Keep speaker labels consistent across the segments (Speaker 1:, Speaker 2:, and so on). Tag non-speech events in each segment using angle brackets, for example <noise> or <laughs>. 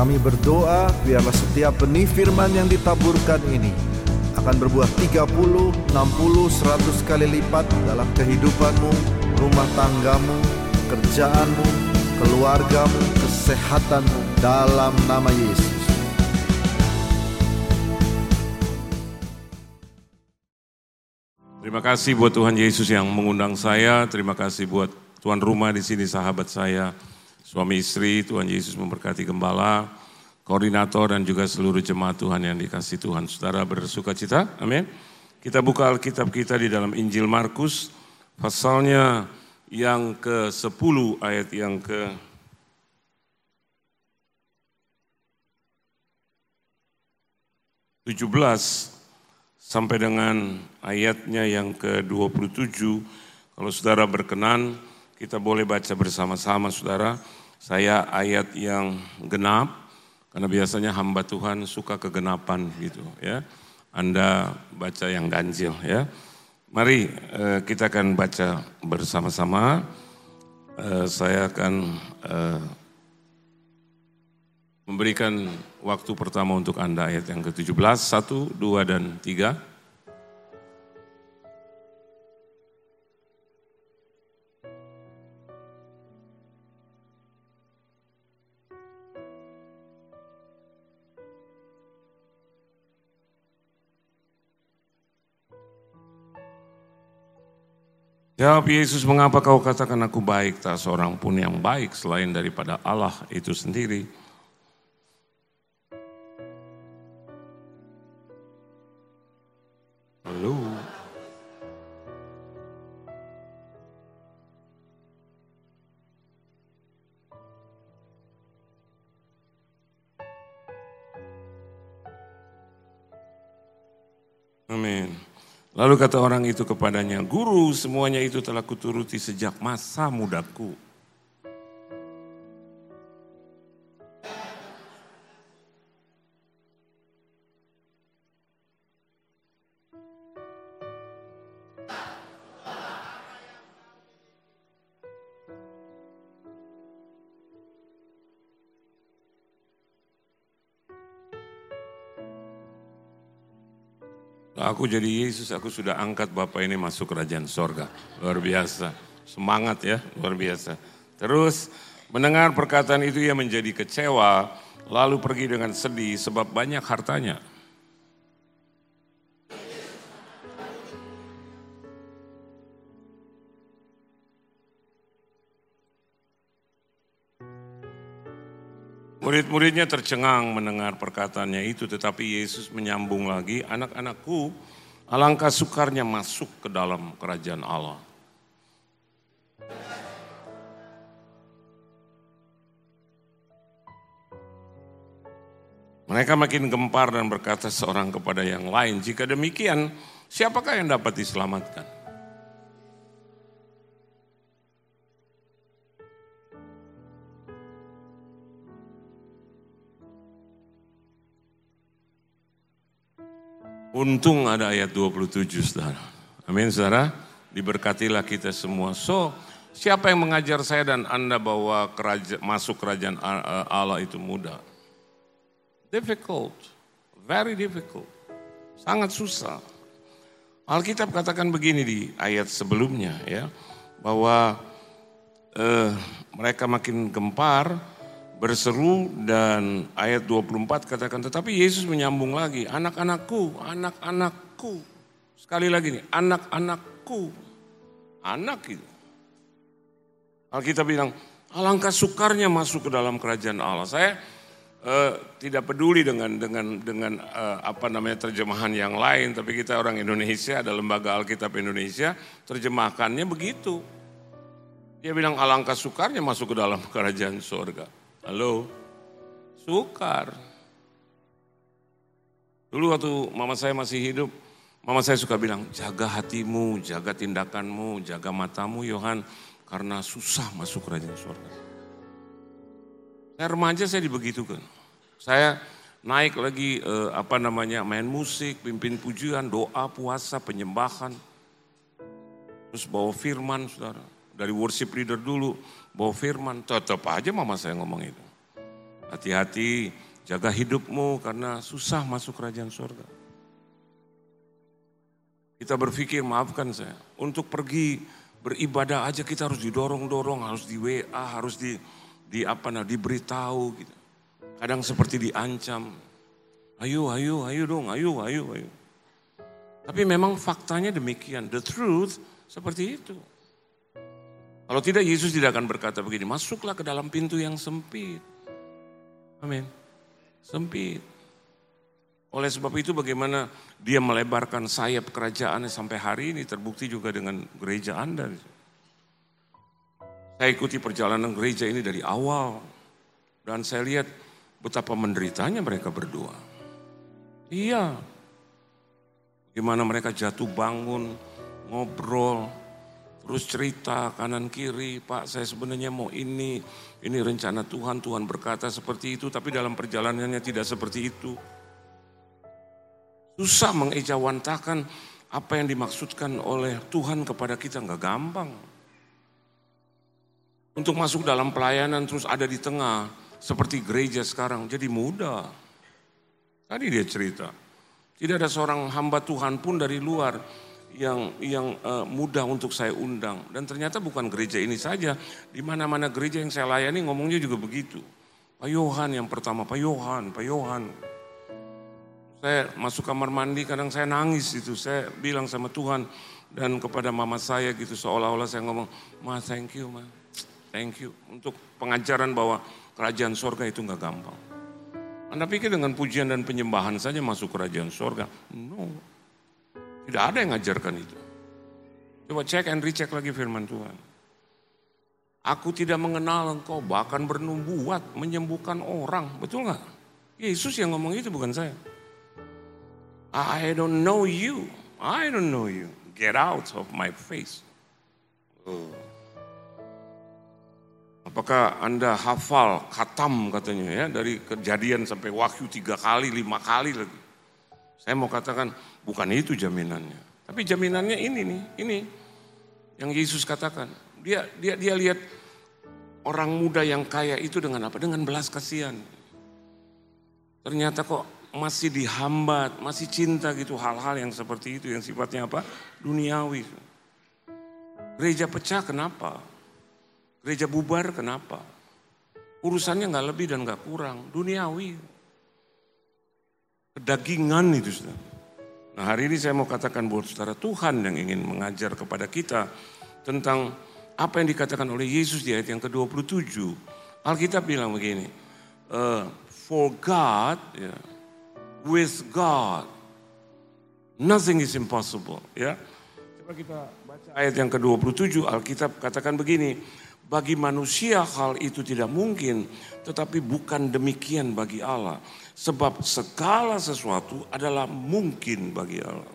Speaker 1: Kami berdoa biarlah setiap benih firman yang ditaburkan ini akan berbuah 30, 60, 100 kali lipat dalam kehidupanmu, rumah tanggamu, kerjaanmu, keluargamu, kesehatanmu dalam nama Yesus.
Speaker 2: Terima kasih buat Tuhan Yesus yang mengundang saya. Terima kasih buat tuan rumah di sini, sahabat saya, suami istri. Tuhan Yesus memberkati gembala, koordinator dan juga seluruh jemaat Tuhan yang dikasih Tuhan. Saudara bersuka cita, amin. Kita buka Alkitab kita di dalam Injil Markus, pasalnya yang ke-10 ayat yang ke tujuh belas sampai dengan ayatnya yang ke-27. Kalau saudara berkenan, kita boleh baca bersama-sama saudara. Saya ayat yang genap, karena biasanya hamba Tuhan suka kegenapan gitu ya. Anda baca yang ganjil ya. Mari eh, kita akan baca bersama-sama. Eh, saya akan eh, memberikan waktu pertama untuk Anda ayat yang ke-17, 1, 2, dan 3. Jawab Yesus, mengapa kau katakan aku baik? Tak seorang pun yang baik selain daripada Allah itu sendiri. Lalu kata orang itu kepadanya, Guru semuanya itu telah kuturuti sejak masa mudaku. Aku jadi Yesus, aku sudah angkat Bapak ini masuk kerajaan sorga. Luar biasa. Semangat ya, luar biasa. Terus mendengar perkataan itu ia menjadi kecewa, lalu pergi dengan sedih sebab banyak hartanya. Murid-muridnya tercengang mendengar perkataannya itu, tetapi Yesus menyambung lagi, anak-anakku, alangkah sukarnya masuk ke dalam kerajaan Allah. Mereka makin gempar dan berkata seorang kepada yang lain, jika demikian, siapakah yang dapat diselamatkan? Untung ada ayat 27 saudara. Amin saudara. Diberkatilah kita semua. So siapa yang mengajar saya dan anda bahwa keraja, masuk kerajaan Allah itu mudah? Difficult. Very difficult. Sangat susah. Alkitab katakan begini di ayat sebelumnya ya. Bahwa eh, mereka makin gempar berseru dan ayat 24 katakan tetapi Yesus menyambung lagi anak-anakku, anak-anakku. Sekali lagi nih, anak-anakku. Anak itu. Alkitab bilang, alangkah sukarnya masuk ke dalam kerajaan Allah. Saya uh, tidak peduli dengan dengan dengan uh, apa namanya terjemahan yang lain, tapi kita orang Indonesia ada lembaga Alkitab Indonesia, terjemahkannya begitu. Dia bilang alangkah sukarnya masuk ke dalam <laughs> kerajaan surga. Halo? Sukar. Dulu waktu mama saya masih hidup, mama saya suka bilang, jaga hatimu, jaga tindakanmu, jaga matamu Yohan, karena susah masuk kerajaan surga. Saya remaja saya dibegitukan. Saya naik lagi eh, apa namanya main musik, pimpin pujian, doa, puasa, penyembahan. Terus bawa firman saudara. Dari worship leader dulu, bawa firman. Tetap aja mama saya ngomong itu. Hati-hati jaga hidupmu karena susah masuk kerajaan surga. Kita berpikir maafkan saya, untuk pergi beribadah aja kita harus didorong-dorong, harus di WA, harus di di apa nah diberitahu gitu. Kadang seperti diancam. Ayo, ayo, ayo dong, ayo, ayo, ayo. Tapi memang faktanya demikian. The truth seperti itu. Kalau tidak Yesus tidak akan berkata begini, masuklah ke dalam pintu yang sempit. Amin. Sempit. Oleh sebab itu bagaimana dia melebarkan sayap kerajaannya sampai hari ini terbukti juga dengan gereja Anda. Saya ikuti perjalanan gereja ini dari awal. Dan saya lihat betapa menderitanya mereka berdua. Iya. Gimana mereka jatuh bangun, ngobrol, terus cerita kanan kiri, Pak saya sebenarnya mau ini, ini rencana Tuhan, Tuhan berkata seperti itu, tapi dalam perjalanannya tidak seperti itu. Susah mengejawantakan apa yang dimaksudkan oleh Tuhan kepada kita, nggak gampang. Untuk masuk dalam pelayanan terus ada di tengah, seperti gereja sekarang, jadi mudah. Tadi dia cerita, tidak ada seorang hamba Tuhan pun dari luar yang yang uh, mudah untuk saya undang. Dan ternyata bukan gereja ini saja. Di mana-mana gereja yang saya layani ngomongnya juga begitu. Pak Yohan yang pertama Pak Yohan Pak Yohan. Saya masuk kamar mandi kadang saya nangis itu saya bilang sama Tuhan dan kepada mama saya gitu seolah-olah saya ngomong ma thank you ma. Thank you. Untuk pengajaran bahwa kerajaan sorga itu nggak gampang. Anda pikir dengan pujian dan penyembahan saja masuk kerajaan sorga? No. Tidak ada yang ngajarkan itu. Coba cek and recheck lagi firman Tuhan. Aku tidak mengenal engkau, bahkan bernubuat, menyembuhkan orang. Betul nggak? Yesus yang ngomong itu bukan saya. I don't know you. I don't know you. Get out of my face. Oh. Apakah Anda hafal khatam katanya ya dari kejadian sampai wahyu tiga kali, lima kali lagi. Saya mau katakan bukan itu jaminannya. Tapi jaminannya ini nih, ini yang Yesus katakan. Dia dia dia lihat orang muda yang kaya itu dengan apa? Dengan belas kasihan. Ternyata kok masih dihambat, masih cinta gitu hal-hal yang seperti itu yang sifatnya apa? Duniawi. Gereja pecah kenapa? Gereja bubar kenapa? Urusannya nggak lebih dan nggak kurang, duniawi. Kedagingan itu sudah. Nah hari ini saya mau katakan buat saudara Tuhan yang ingin mengajar kepada kita tentang apa yang dikatakan oleh Yesus di ayat yang ke-27. Alkitab bilang begini, uh, for God, yeah, with God, nothing is impossible. Ya, coba kita baca ayat yang ke-27. Alkitab katakan begini, bagi manusia hal itu tidak mungkin, tetapi bukan demikian bagi Allah. Sebab segala sesuatu adalah mungkin bagi Allah.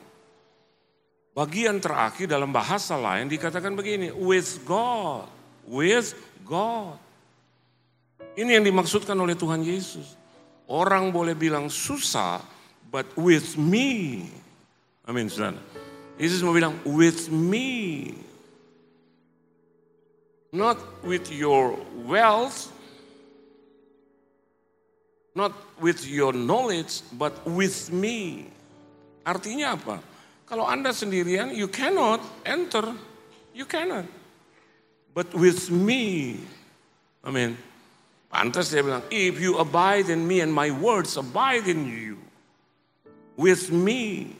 Speaker 2: Bagian terakhir dalam bahasa lain dikatakan begini, with God, with God. Ini yang dimaksudkan oleh Tuhan Yesus. Orang boleh bilang susah, but with me. Amin, saudara. Yesus mau bilang, with me. Not with your wealth, not with your knowledge, but with me. Artinya apa? Kalau Anda sendirian, you cannot enter. You cannot. But with me. Amin. Pantas dia bilang, if you abide in me and my words abide in you. With me.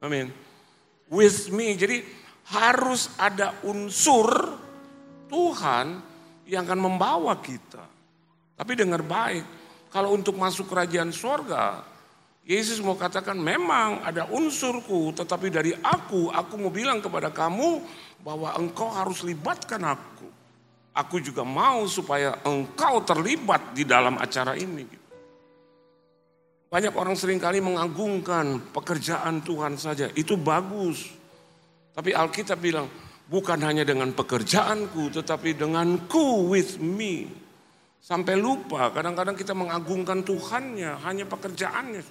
Speaker 2: Amin. With me. Jadi harus ada unsur Tuhan yang akan membawa kita. Tapi dengar baik, kalau untuk masuk kerajaan sorga, Yesus mau katakan memang ada unsurku, tetapi dari aku, aku mau bilang kepada kamu bahwa engkau harus libatkan aku. Aku juga mau supaya engkau terlibat di dalam acara ini. Banyak orang sering kali mengagungkan pekerjaan Tuhan saja, itu bagus. Tapi Alkitab bilang, Bukan hanya dengan pekerjaanku, tetapi denganku with me. Sampai lupa, kadang-kadang kita mengagungkan Tuhannya, hanya pekerjaannya.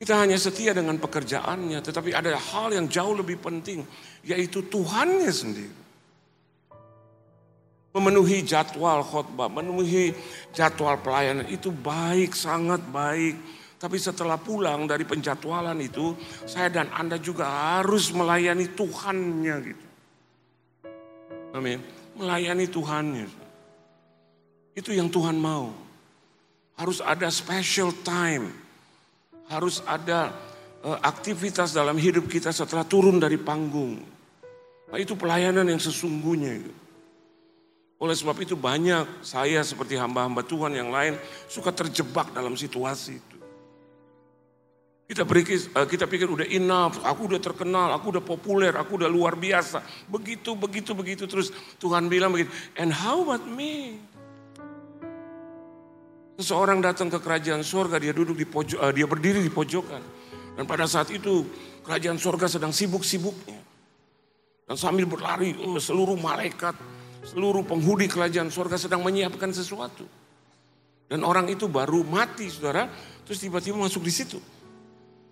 Speaker 2: Kita hanya setia dengan pekerjaannya, tetapi ada hal yang jauh lebih penting, yaitu Tuhannya sendiri. memenuhi jadwal khotbah, memenuhi jadwal pelayanan itu baik, sangat baik. Tapi setelah pulang dari penjadwalan itu, saya dan Anda juga harus melayani Tuhannya gitu. Amin. Melayani Tuhannya. Itu yang Tuhan mau. Harus ada special time. Harus ada uh, aktivitas dalam hidup kita setelah turun dari panggung. Nah, itu pelayanan yang sesungguhnya. Gitu. Oleh sebab itu banyak saya seperti hamba-hamba Tuhan yang lain suka terjebak dalam situasi itu. Kita berikir, eh, kita pikir udah enough, aku udah terkenal, aku udah populer, aku udah luar biasa. Begitu, begitu, begitu terus Tuhan bilang begitu. And how about me? Seseorang datang ke kerajaan surga, dia duduk di pojok, uh, dia berdiri di pojokan. Dan pada saat itu kerajaan surga sedang sibuk-sibuknya. Dan sambil berlari, oh, seluruh malaikat Seluruh penghuni kerajaan surga sedang menyiapkan sesuatu. Dan orang itu baru mati saudara, terus tiba-tiba masuk di situ.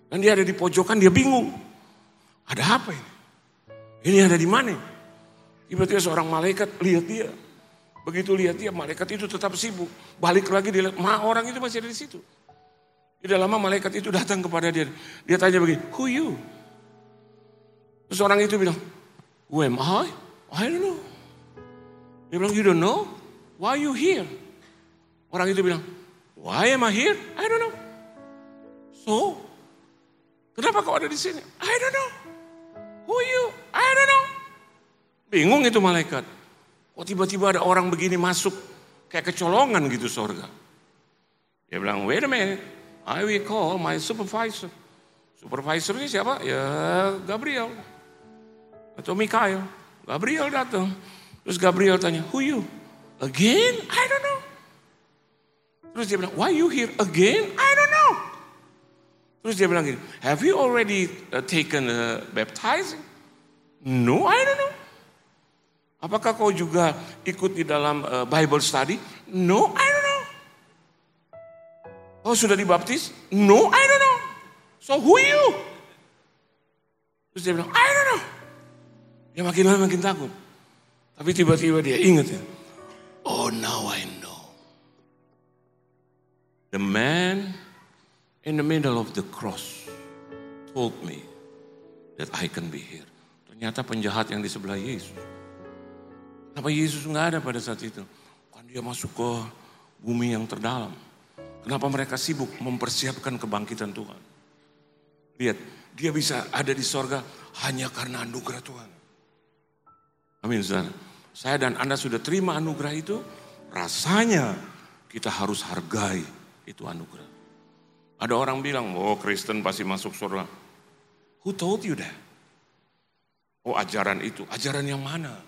Speaker 2: Dan dia ada di pojokan, dia bingung. Ada apa ini? Ini ada di mana? Tiba-tiba seorang malaikat lihat dia. Begitu lihat dia, malaikat itu tetap sibuk. Balik lagi dia ma orang itu masih ada di situ. Tidak lama malaikat itu datang kepada dia. Dia tanya begini, who you? Terus orang itu bilang, who am I? I don't know. Dia bilang, you don't know? Why you here? Orang itu bilang, why am I here? I don't know. So, kenapa kau ada di sini? I don't know. Who you? I don't know. Bingung itu malaikat. Kok tiba-tiba ada orang begini masuk kayak kecolongan gitu sorga. Dia bilang, wait a minute. I will call my supervisor. Supervisor ini siapa? Ya Gabriel. Atau Mikael. Gabriel datang. Terus Gabriel tanya, who you? Again? I don't know. Terus dia bilang, why you here again? I don't know. Terus dia bilang gini, have you already uh, taken uh, baptizing? No, I don't know. Apakah kau juga ikut di dalam uh, Bible study? No, I don't know. Kau sudah dibaptis? No, I don't know. So who you? Terus dia bilang, I don't know. Dia makin lama makin takut. Tapi tiba-tiba dia ingat ya. Oh now I know. The man in the middle of the cross told me that I can be here. Ternyata penjahat yang di sebelah Yesus. Kenapa Yesus nggak ada pada saat itu? Kan dia masuk ke bumi yang terdalam. Kenapa mereka sibuk mempersiapkan kebangkitan Tuhan? Lihat, dia bisa ada di sorga hanya karena anugerah Tuhan. Amin, saudara. Saya dan Anda sudah terima anugerah itu, rasanya kita harus hargai itu anugerah. Ada orang bilang, oh Kristen pasti masuk surga. Who told you that? Oh ajaran itu, ajaran yang mana?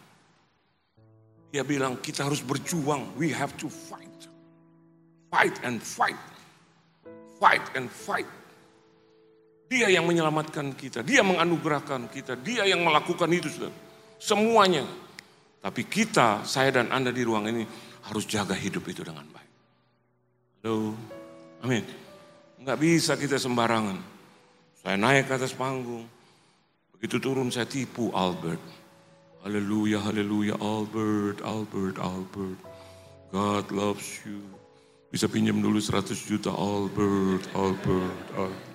Speaker 2: Dia bilang kita harus berjuang, we have to fight. Fight and fight. Fight and fight. Dia yang menyelamatkan kita, dia menganugerahkan kita, dia yang melakukan itu. Semuanya tapi kita, saya dan Anda di ruang ini harus jaga hidup itu dengan baik. Halo, amin. Enggak bisa kita sembarangan. Saya naik ke atas panggung. Begitu turun saya tipu Albert. Haleluya, haleluya, Albert, Albert, Albert. God loves you. Bisa pinjam dulu 100 juta Albert, Albert, Albert.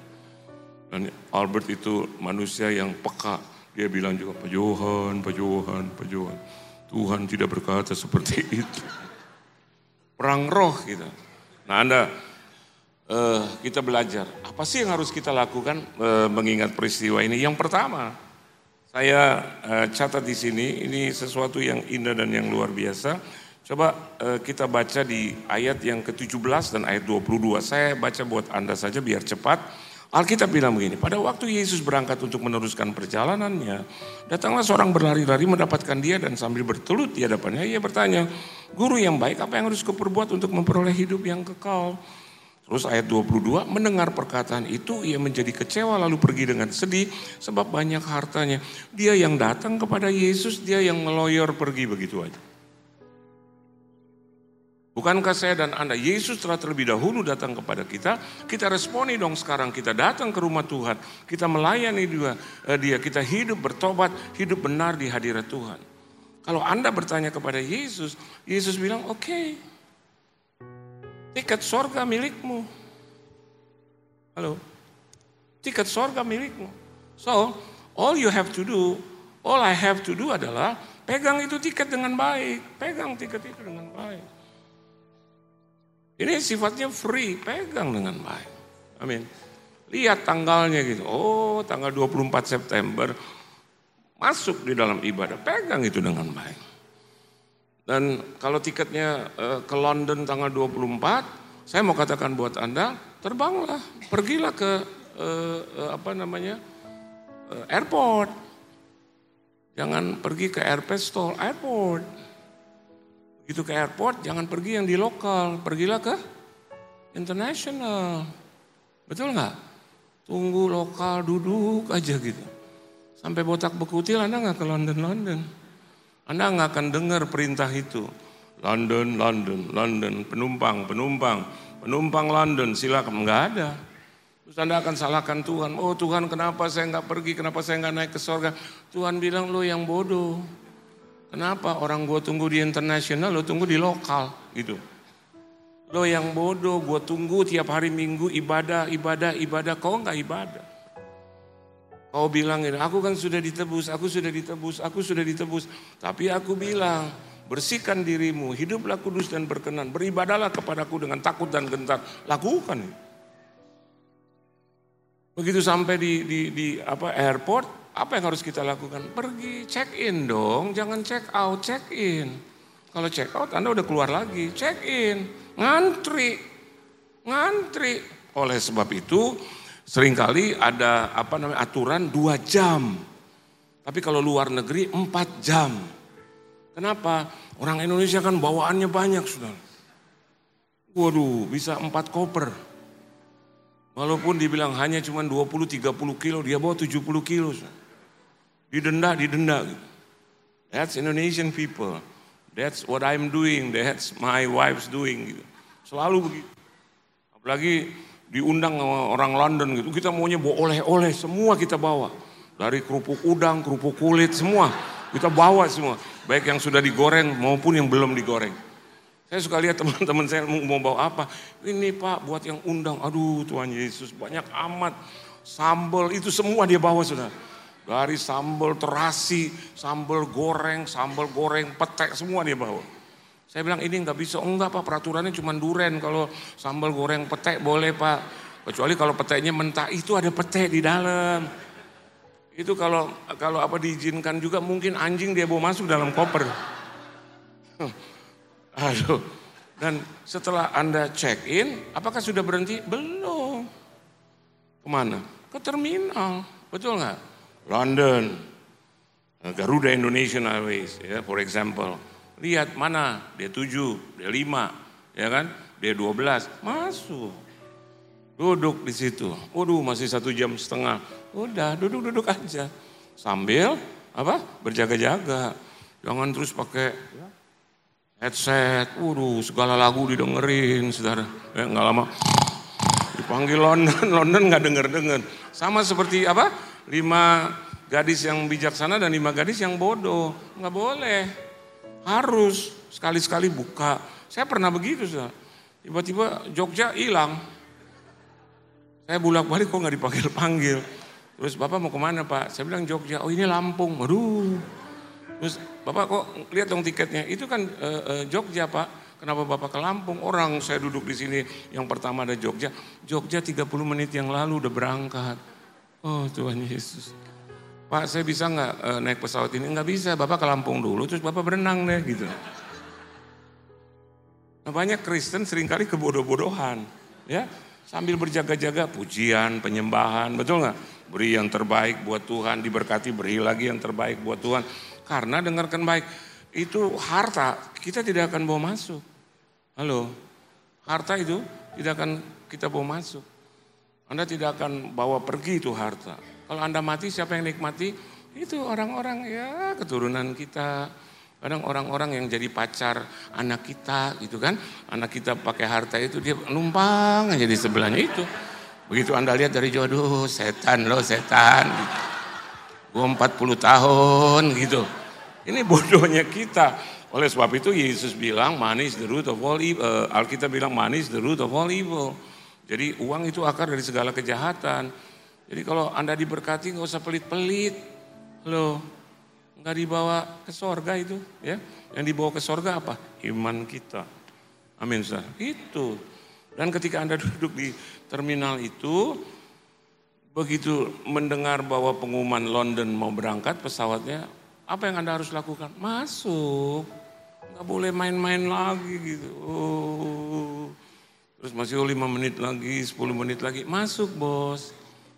Speaker 2: Dan Albert itu manusia yang peka. Dia bilang juga, Pak Johan, Pak Johan, Pak Johan. Tuhan tidak berkata seperti itu. Perang roh kita. Nah Anda, uh, kita belajar. Apa sih yang harus kita lakukan uh, mengingat peristiwa ini? Yang pertama, saya uh, catat di sini, ini sesuatu yang indah dan yang luar biasa. Coba uh, kita baca di ayat yang ke-17 dan ayat 22. Saya baca buat Anda saja biar cepat. Alkitab bilang begini, pada waktu Yesus berangkat untuk meneruskan perjalanannya, datanglah seorang berlari-lari mendapatkan dia dan sambil bertelut di hadapannya, ia bertanya, Guru yang baik, apa yang harus kuperbuat untuk memperoleh hidup yang kekal? Terus ayat 22, mendengar perkataan itu ia menjadi kecewa lalu pergi dengan sedih sebab banyak hartanya. Dia yang datang kepada Yesus, dia yang meloyor pergi begitu aja. Bukankah saya dan Anda, Yesus telah terlebih dahulu datang kepada kita, kita responi dong sekarang, kita datang ke rumah Tuhan, kita melayani dia, eh, dia kita hidup bertobat, hidup benar di hadirat Tuhan. Kalau Anda bertanya kepada Yesus, Yesus bilang, oke, okay, tiket sorga milikmu. Halo? Tiket sorga milikmu. So, all you have to do, all I have to do adalah pegang itu tiket dengan baik. Pegang tiket itu dengan baik. Ini sifatnya free, pegang dengan baik. Amin. Lihat tanggalnya gitu. Oh, tanggal 24 September masuk di dalam ibadah. Pegang itu dengan baik. Dan kalau tiketnya uh, ke London tanggal 24, saya mau katakan buat Anda, terbanglah, pergilah ke uh, uh, apa namanya? Airport. Jangan pergi ke airport store, airport. Begitu ke airport, jangan pergi yang di lokal, pergilah ke international. Betul nggak? Tunggu lokal, duduk aja gitu. Sampai botak bekutil Anda nggak ke London-London. Anda nggak akan dengar perintah itu. London, London, London, penumpang, penumpang, penumpang London, silakan. Nggak ada. Terus Anda akan salahkan Tuhan. Oh Tuhan kenapa saya nggak pergi, kenapa saya nggak naik ke sorga. Tuhan bilang lo yang bodoh. Kenapa orang gue tunggu di internasional, lo tunggu di lokal gitu. Lo yang bodoh, gue tunggu tiap hari minggu ibadah, ibadah, ibadah, kau nggak ibadah. Kau bilang ini, aku kan sudah ditebus, aku sudah ditebus, aku sudah ditebus. Tapi aku bilang, bersihkan dirimu, hiduplah kudus dan berkenan. Beribadalah kepadaku dengan takut dan gentar. Lakukan. Begitu sampai di, di, di apa airport, apa yang harus kita lakukan? Pergi check in dong, jangan check out, check in. Kalau check out Anda udah keluar lagi, check in, ngantri, ngantri. Oleh sebab itu Seringkali ada apa namanya aturan dua jam. Tapi kalau luar negeri empat jam. Kenapa? Orang Indonesia kan bawaannya banyak sudah. Waduh, bisa empat koper. Walaupun dibilang hanya cuma 20-30 kilo, dia bawa 70 kilo. Didenda, didenda. That's Indonesian people. That's what I'm doing, that's my wife's doing. Gitu. Selalu begitu. Apalagi diundang orang London gitu. Kita maunya bawa oleh-oleh, semua kita bawa. Dari kerupuk udang, kerupuk kulit, semua. Kita bawa semua. Baik yang sudah digoreng maupun yang belum digoreng. Saya suka lihat <laughs> teman-teman saya mau bawa apa. Ini pak buat yang undang. Aduh Tuhan Yesus banyak amat. Sambal itu semua dia bawa sudah. Dari sambal terasi, sambal goreng, sambal goreng, petek semua dia bawa. Saya bilang ini nggak bisa, oh, enggak pak peraturannya cuma duren kalau sambal goreng petek boleh pak. Kecuali kalau peteknya mentah itu ada petek di dalam. Itu kalau kalau apa diizinkan juga mungkin anjing dia bawa masuk dalam koper. <laughs> Aduh. Dan setelah Anda check in, apakah sudah berhenti? Belum. Ke mana? Ke terminal. Betul nggak? London. Garuda Indonesian Airways, ya, for example. Lihat mana, dia tujuh, dia lima, ya kan? Dia dua belas, masuk. Duduk di situ. Waduh, masih satu jam setengah. Udah, duduk-duduk aja. Sambil apa? Berjaga-jaga. Jangan terus pakai headset. Waduh, segala lagu didengerin, saudara. Ya, nggak lama dipanggil London, <laughs> London nggak denger-denger. Sama seperti apa? Lima gadis yang bijaksana dan lima gadis yang bodoh. Nggak boleh. Harus sekali-sekali buka. Saya pernah begitu, tiba-tiba Jogja hilang. Saya bulak balik kok nggak dipanggil-panggil. <laughs> Terus Bapak mau ke mana Pak? Saya bilang Jogja, oh ini Lampung. Waduh. Terus Bapak kok lihat dong tiketnya, itu kan e, e, Jogja Pak. Kenapa Bapak ke Lampung? Orang saya duduk di sini yang pertama ada Jogja. Jogja 30 menit yang lalu udah berangkat. Oh Tuhan Yesus. Pak saya bisa nggak e, naik pesawat ini? Nggak bisa, Bapak ke Lampung dulu, terus Bapak berenang deh gitu. Nah, banyak Kristen sering kali kebodoh-bodohan. ya Sambil berjaga-jaga pujian, penyembahan, betul nggak? Beri yang terbaik buat Tuhan, diberkati beri lagi yang terbaik buat Tuhan. Karena dengarkan baik, itu harta kita tidak akan bawa masuk. Halo, harta itu tidak akan kita bawa masuk. Anda tidak akan bawa pergi itu harta. Kalau Anda mati siapa yang nikmati? Itu orang-orang ya keturunan kita. Kadang orang-orang yang jadi pacar anak kita gitu kan. Anak kita pakai harta itu dia numpang aja di sebelahnya itu. Begitu Anda lihat dari jodoh, setan loh setan. Gue 40 tahun gitu. Ini bodohnya kita. Oleh sebab itu Yesus bilang money is the root of all evil. Uh, Alkitab bilang money is the root of all evil. Jadi uang itu akar dari segala kejahatan. Jadi kalau Anda diberkati nggak usah pelit-pelit. Loh, nggak dibawa ke sorga itu. ya Yang dibawa ke sorga apa? Iman kita. Amin, saudara. Itu. Dan ketika Anda <laughs> duduk di terminal itu, begitu mendengar bahwa pengumuman London mau berangkat pesawatnya, apa yang Anda harus lakukan? Masuk. Nggak boleh main-main lagi gitu. Oh. Terus masih oh, 5 menit lagi, 10 menit lagi. Masuk bos.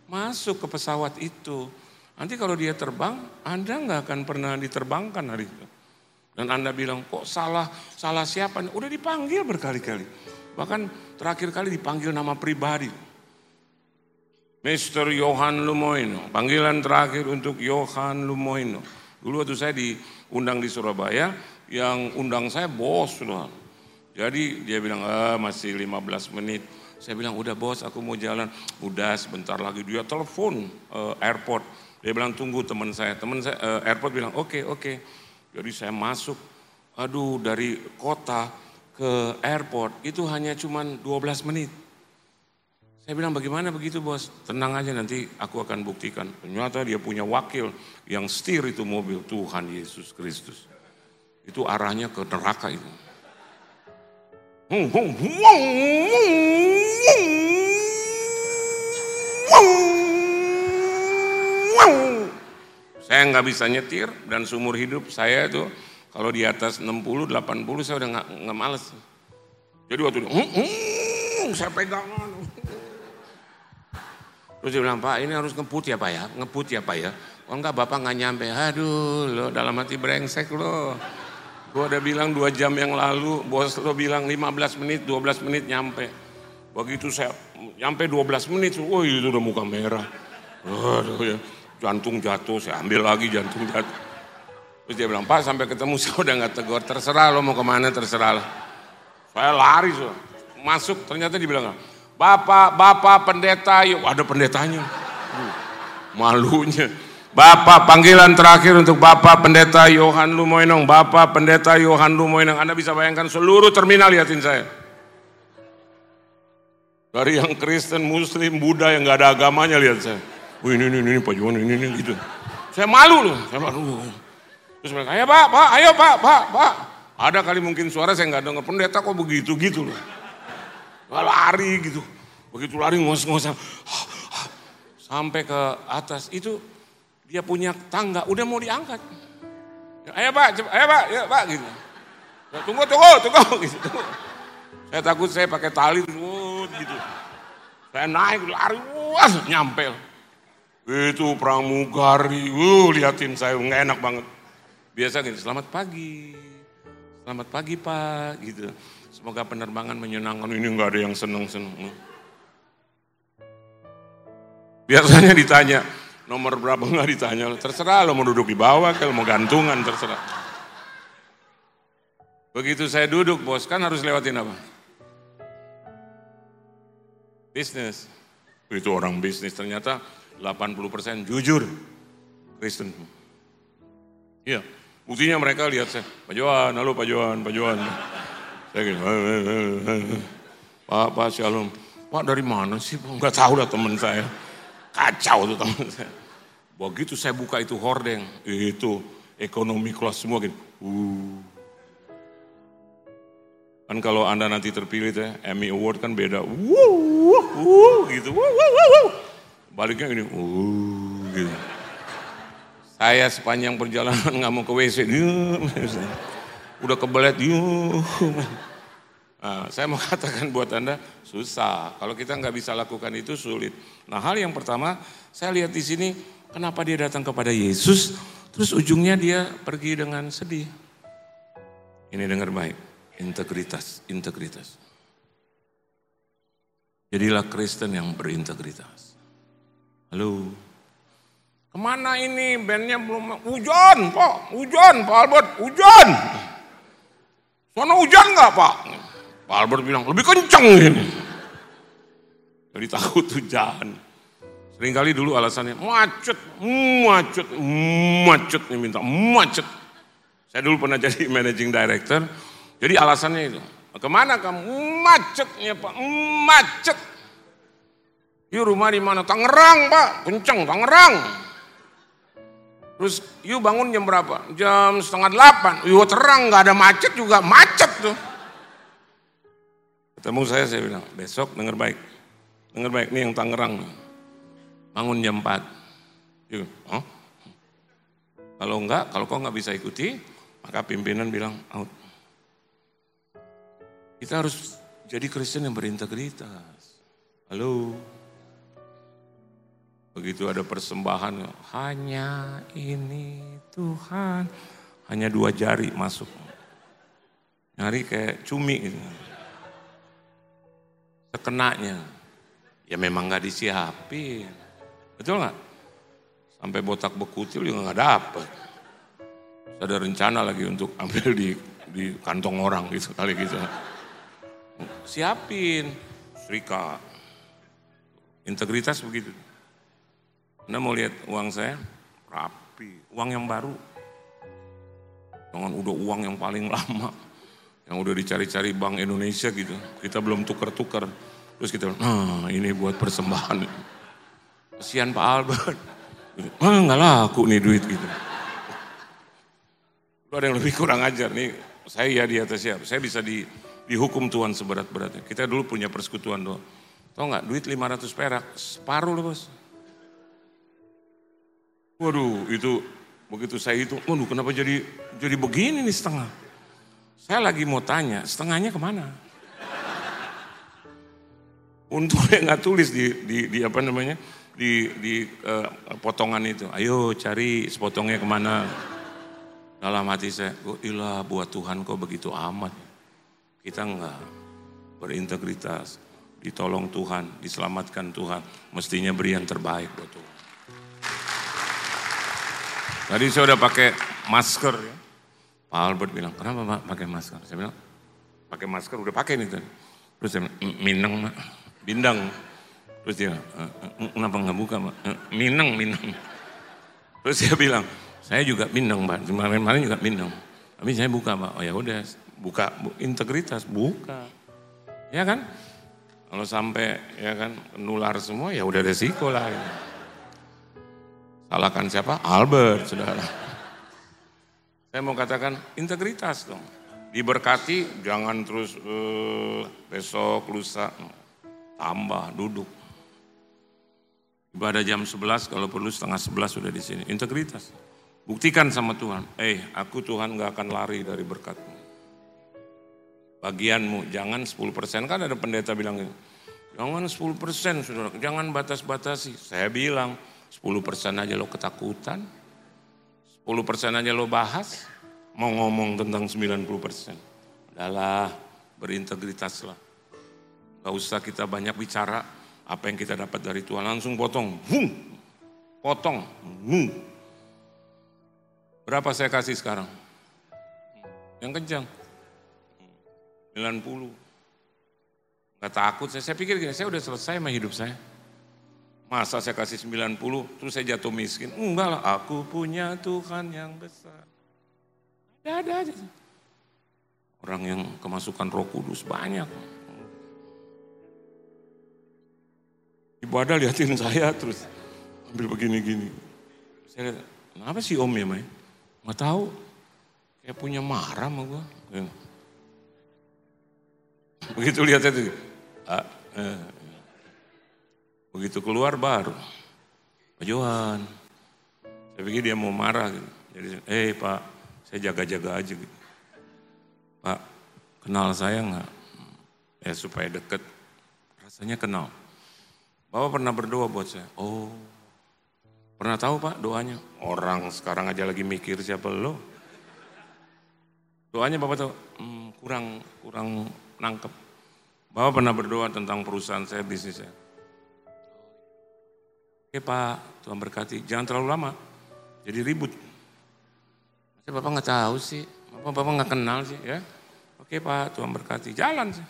Speaker 2: Masuk ke pesawat itu. Nanti kalau dia terbang, Anda nggak akan pernah diterbangkan hari itu. Dan Anda bilang, kok salah, salah siapa? Udah dipanggil berkali-kali. Bahkan terakhir kali dipanggil nama pribadi. Mr. Johan Lumoino. Panggilan terakhir untuk Johan Lumoino. Dulu waktu saya diundang di Surabaya, yang undang saya bos. Loh. Jadi dia bilang, ah, masih 15 menit. Saya bilang, udah bos aku mau jalan. Udah sebentar lagi dia telepon uh, airport. Dia bilang, tunggu teman saya. Teman saya uh, airport bilang, oke okay, oke. Okay. Jadi saya masuk, aduh dari kota ke airport itu hanya cuma 12 menit. Saya bilang bagaimana begitu bos? Tenang aja nanti aku akan buktikan. Ternyata dia punya wakil yang setir itu mobil Tuhan Yesus Kristus. Itu arahnya ke neraka itu. Saya nggak bisa nyetir dan seumur hidup saya itu kalau di atas 60, 80 saya udah nggak males. Jadi waktu itu, saya pegangan. Terus dia bilang, Pak ini harus ngebut ya Pak ya, ngebut ya Pak ya. Oh enggak Bapak nggak nyampe, aduh lo dalam hati brengsek lo. Gue udah bilang dua jam yang lalu, bos lo bilang 15 menit, 12 menit nyampe. Begitu saya nyampe 12 menit, oh itu udah muka merah. Aduh ya, jantung jatuh, saya ambil lagi jantung jatuh. Terus dia bilang, Pak sampai ketemu <laughs> saya udah nggak tegur, terserah lo mau ke mana terserah lah. Saya lari, so. masuk ternyata dibilang, Bapak, Bapak pendeta, yuk ada pendetanya. malunya. Bapak panggilan terakhir untuk Bapak Pendeta Yohan Lumoinong. Bapak Pendeta Yohan Lumoinong. Anda bisa bayangkan seluruh terminal liatin saya. Dari yang Kristen, Muslim, Buddha yang gak ada agamanya lihat saya. Wih ini, ini, ini, Pak Yohan, ini, ini, gitu. Saya malu loh, saya malu. Terus mereka, ayo Pak, Pak, ayo Pak, Pak, Pak. Ada kali mungkin suara saya nggak dengar pendeta kok begitu gitu loh lari gitu. Begitu lari ngos-ngosan. Sampai ke atas itu dia punya tangga udah mau diangkat. Ayo pak, cepat, ayo pak, ya pak gitu. Ya, tunggu, tunggu, tunggu <laughs> gitu. Tunggu. Saya takut saya pakai tali gitu. Saya naik lari, wah nyampe. Itu pramugari, uh, liatin saya nggak enak banget. Biasa gitu, selamat pagi, selamat pagi pak, gitu. Semoga penerbangan menyenangkan. Ini nggak ada yang seneng-seneng. Biasanya ditanya, nomor berapa nggak ditanya. Terserah lo mau duduk di bawah, kalau mau gantungan terserah. Begitu saya duduk bos, kan harus lewatin apa? Bisnis. Itu orang bisnis ternyata 80% jujur Kristen. Iya, buktinya mereka lihat saya, Pak Johan, halo Pak Johan, Pak Johan. Saya gini, Pak, Pak Shalom. Pak dari mana sih? Enggak tahu lah teman saya. Kacau tuh teman saya. Begitu saya buka itu hordeng, itu ekonomi kelas semua gitu. Uh. Kan kalau Anda nanti terpilih tuh, Emmy Award kan beda. Wuh, wuh, gitu. Wuh, wuh, wuh, wuh. Baliknya gini, uh, gitu. Saya sepanjang perjalanan <laughs> nggak mau ke WC. <laughs> udah kebelet yuk. Nah, saya mau <laughs> katakan buat Anda susah. Kalau kita nggak bisa lakukan itu sulit. Nah hal yang pertama saya lihat di sini kenapa dia datang kepada Yesus, terus ujungnya dia pergi dengan sedih. Ini dengar baik, integritas, integritas. Jadilah Kristen yang berintegritas. Halo. Ke mana ini bandnya belum hujan, Pak? Hujan, Pak Albert, hujan. Mana hujan nggak Pak? Pak Albert bilang, lebih kenceng ini. Jadi takut hujan. Seringkali dulu alasannya macet, macet, macet nih minta macet. Saya dulu pernah jadi <laughs> managing director. Jadi alasannya itu. Ke mana kamu? Macetnya Pak, macet. Yuk rumah di mana? Tangerang Pak, kenceng Tangerang. Terus yuk bangun jam berapa? Jam setengah delapan. Yuk terang, nggak ada macet juga, macet tuh. Ketemu saya, saya bilang, besok denger baik. Denger baik, nih yang Tangerang. Bangun jam 4. Yuk, oh. Kalau enggak, kalau kau nggak bisa ikuti, maka pimpinan bilang out. Kita harus jadi Kristen yang berintegritas. Halo. Begitu ada persembahan, hanya ini Tuhan. Hanya dua jari masuk. Nyari kayak cumi gitu. Sekenanya. Ya memang nggak disiapin. Betul nggak? Sampai botak bekutil juga nggak dapet. Ada rencana lagi untuk ambil di di kantong orang gitu kali gitu. Siapin, serika. Integritas begitu. Anda mau lihat uang saya? Rapi, uang yang baru. Jangan udah uang yang paling lama. Yang udah dicari-cari Bank Indonesia gitu. Kita belum tuker-tuker. Terus kita, nah ini buat persembahan. Kesian Pak Albert. <laughs> Ah nggak laku nih duit gitu. Lu ada yang lebih kurang ajar nih. Saya ya di atas siap. Saya bisa di, dihukum Tuhan seberat-beratnya. Kita dulu punya persekutuan doang. Tahu nggak duit 500 perak, separuh loh bos. Waduh, itu begitu saya itu, waduh kenapa jadi jadi begini nih setengah? Saya lagi mau tanya, setengahnya ke mana? Untungnya nggak tulis di, di, di apa namanya di, di uh, potongan itu. Ayo cari sepotongnya ke mana? Dalam hati saya, kok ilah buat Tuhan kok begitu amat. Kita enggak berintegritas, ditolong Tuhan, diselamatkan Tuhan. Mestinya beri yang terbaik buat Tuhan. Tadi saya udah pakai masker ya. Pak Albert bilang, kenapa Pak pakai masker? Saya bilang, pakai masker udah pakai nih. Terus saya bilang, minang mak, bindang. Terus dia, kenapa nggak buka mak? Minang, minang. Terus saya bilang, saya juga bindang Pak, kemarin-kemarin juga bindang. Tapi saya buka Pak, oh ya udah, buka integritas, buka. Ya kan? Kalau sampai ya kan nular semua ya udah resiko lah. Ya. Salahkan siapa? Albert, saudara. Saya mau katakan integritas dong. Diberkati, jangan terus uh, besok, lusa, tambah, duduk. Ibadah jam 11, kalau perlu setengah 11 sudah di sini. Integritas. Buktikan sama Tuhan, eh aku Tuhan gak akan lari dari berkatmu. Bagianmu, jangan 10%. Kan ada pendeta bilang gitu, jangan 10% saudara, jangan batas-batasi. Saya bilang, 10 persen aja lo ketakutan, 10 persen aja lo bahas, mau ngomong tentang 90 persen. Adalah berintegritaslah. Gak usah kita banyak bicara apa yang kita dapat dari Tuhan. Langsung potong, Bum. potong. Bum. Berapa saya kasih sekarang? Yang kencang. 90. Gak takut, saya, saya pikir gini, saya udah selesai sama hidup saya. Masa saya kasih 90 terus saya jatuh miskin? Enggak lah, aku punya Tuhan yang besar. Ada-ada aja. Orang yang kemasukan roh kudus banyak. Ibadah liatin saya terus ambil begini-gini. Saya lihat, kenapa sih om ya Mai? Gak tahu. Kayak punya marah sama gue. Begitu lihat itu. Ah, eh, Begitu keluar baru, Pak Johan, saya pikir dia mau marah gitu. Jadi, eh Pak, saya jaga-jaga aja gitu. Pak, kenal saya nggak? Ya supaya deket. Rasanya kenal. Bapak pernah berdoa buat saya. Oh, pernah tahu Pak doanya? Orang sekarang aja lagi mikir siapa lo. Doanya Bapak tahu? Hmm, kurang kurang nangkep. Bapak pernah berdoa tentang perusahaan saya, bisnis saya. Oke Pak, Tuhan berkati. Jangan terlalu lama. Jadi ribut. Masa Bapak nggak tahu sih? Bapak Bapak nggak kenal sih ya? Oke Pak, Tuhan berkati. Jalan sih.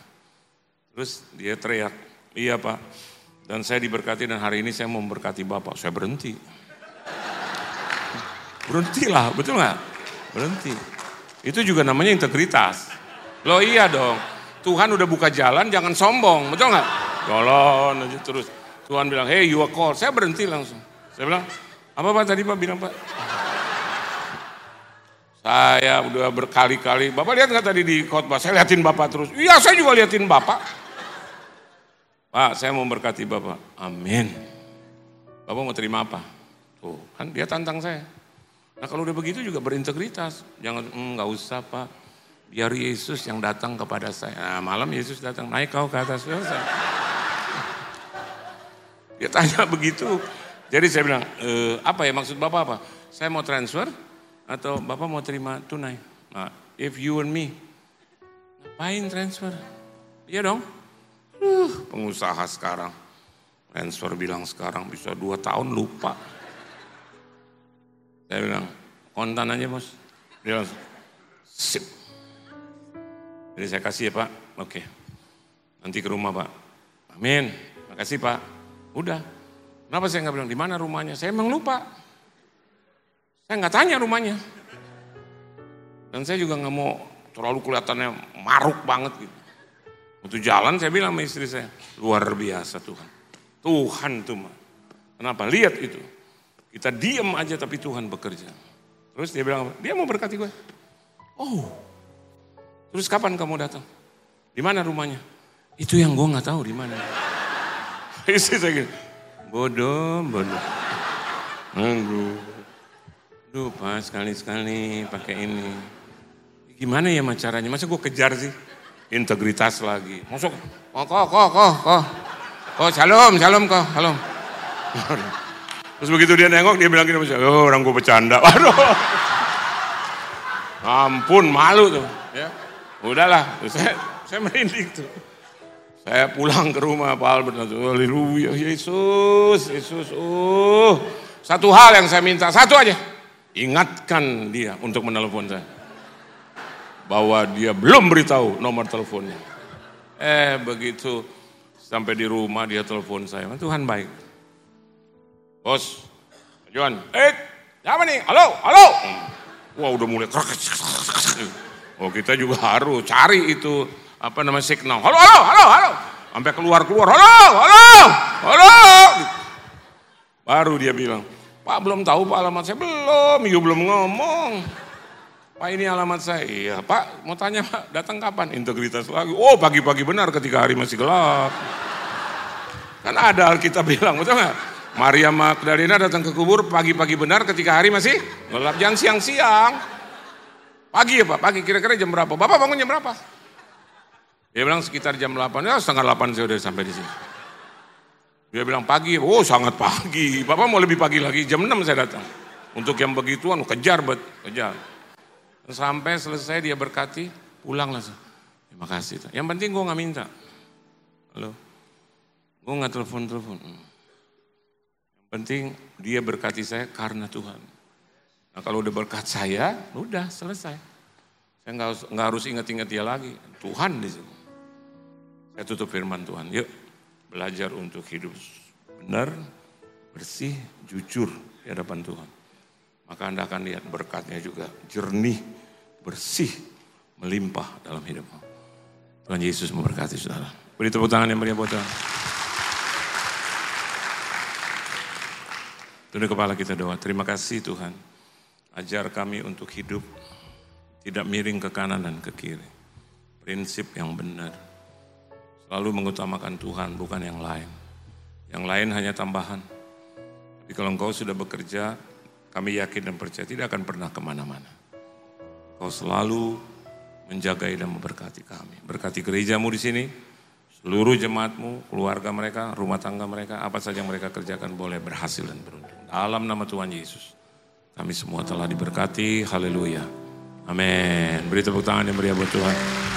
Speaker 2: Terus dia teriak, iya Pak. Dan saya diberkati dan hari ini saya mau memberkati Bapak. Saya berhenti. Berhentilah, betul nggak? Berhenti. Itu juga namanya integritas. Loh iya dong, Tuhan udah buka jalan, jangan sombong, betul nggak? Jalan aja terus. Tuhan bilang, hey you are called. Saya berhenti langsung. Saya bilang, apa Pak tadi Pak bilang Pak? Saya udah berkali-kali, Bapak lihat nggak tadi di khotbah? Saya liatin Bapak terus. Iya saya juga liatin Bapak. Pak saya mau berkati Bapak. Amin. Bapak mau terima apa? Tuh kan dia tantang saya. Nah kalau udah begitu juga berintegritas. Jangan, hmm, nggak mm, usah Pak. Biar Yesus yang datang kepada saya. Nah, malam Yesus datang, naik kau ke atas. Saya. <laughs> Dia tanya begitu. Jadi saya bilang, e, apa ya maksud Bapak apa? Saya mau transfer atau Bapak mau terima tunai? Nah, if you and me, ngapain transfer? Iya dong. Uh, pengusaha sekarang. Transfer bilang sekarang bisa dua tahun lupa. Saya bilang, kontan aja bos. Dia bilang, sip. Jadi saya kasih ya pak, oke. Nanti ke rumah pak. Amin, makasih pak. Udah. Kenapa saya nggak bilang di mana rumahnya? Saya emang lupa. Saya nggak tanya rumahnya. Dan saya juga nggak mau terlalu kelihatannya maruk banget gitu. Waktu jalan saya bilang sama istri saya, luar biasa Tuhan. Tuhan tuh mah. Kenapa? Lihat itu. Kita diam aja tapi Tuhan bekerja. Terus dia bilang, dia mau berkati gue. Oh, terus kapan kamu datang? Di mana rumahnya? Itu yang gue nggak tahu di mana. Istri saya gitu, bodoh, bodoh. Aduh, Duh, pas sekali-sekali pakai ini. Gimana ya caranya? Masa gue kejar sih? integritas lagi. Masuk, kok, kok, kok, kok, kok, kok, shalom, shalom, kok, shalom. Terus begitu dia nengok, dia bilang gini, oh, orang gue bercanda. <laughs> Waduh. Ampun, malu tuh. Ya. Udahlah, saya, saya merinding tuh. Saya pulang ke rumah, Pak Albert, haleluya, Yesus, Yesus, oh. Satu hal yang saya minta, satu aja. Ingatkan dia untuk menelepon saya bahwa dia belum beritahu nomor teleponnya. Eh begitu sampai di rumah dia telepon saya, Tuhan baik. Bos, Juan, eh siapa nih? Halo, halo. Wah udah mulai Oh kita juga harus cari itu apa namanya signal. Halo, halo, halo, halo. Sampai keluar keluar, halo, halo, halo. Baru dia bilang, Pak belum tahu Pak alamat saya belum, you belum ngomong. Pak ini alamat saya. Iya Pak mau tanya Pak datang kapan? Integritas lagi. Oh pagi-pagi benar ketika hari masih gelap. Kan ada kita bilang betul nggak? Maria Magdalena datang ke kubur pagi-pagi benar ketika hari masih gelap. Jangan siang-siang. Pagi ya Pak, pagi kira-kira jam berapa? Bapak bangun jam berapa? Dia bilang sekitar jam 8, ya setengah 8 saya udah sampai di sini. Dia bilang pagi, oh sangat pagi. Bapak mau lebih pagi lagi, jam 6 saya datang. Untuk yang begituan, kejar bet, kejar. Sampai selesai dia berkati, pulang langsung. Terima kasih. Yang penting gue gak minta. Halo. Gue gak telepon-telepon. Yang penting dia berkati saya karena Tuhan. Nah kalau udah berkat saya, udah selesai. Saya nggak nggak harus ingat-ingat dia lagi. Tuhan di sini. Saya tutup firman Tuhan. Yuk belajar untuk hidup benar, bersih, jujur di hadapan Tuhan. Maka Anda akan lihat berkatnya juga jernih, bersih, melimpah dalam hidupmu. Tuhan Yesus memberkati saudara. Beri tepuk tangan yang meriah buat Tuhan. Tunduk kepala kita doa. Terima kasih Tuhan. Ajar kami untuk hidup tidak miring ke kanan dan ke kiri. Prinsip yang benar. Selalu mengutamakan Tuhan bukan yang lain. Yang lain hanya tambahan. Tapi kalau engkau sudah bekerja, kami yakin dan percaya tidak akan pernah ke mana-mana. Kau selalu menjagai dan memberkati kami. Berkati gerejamu di sini, seluruh jemaatmu, keluarga mereka, rumah tangga mereka, apa saja yang mereka kerjakan boleh berhasil dan beruntung. Dalam nama Tuhan Yesus, kami semua telah diberkati. Haleluya. Amin. Beri tepuk tangan yang meriah buat Tuhan.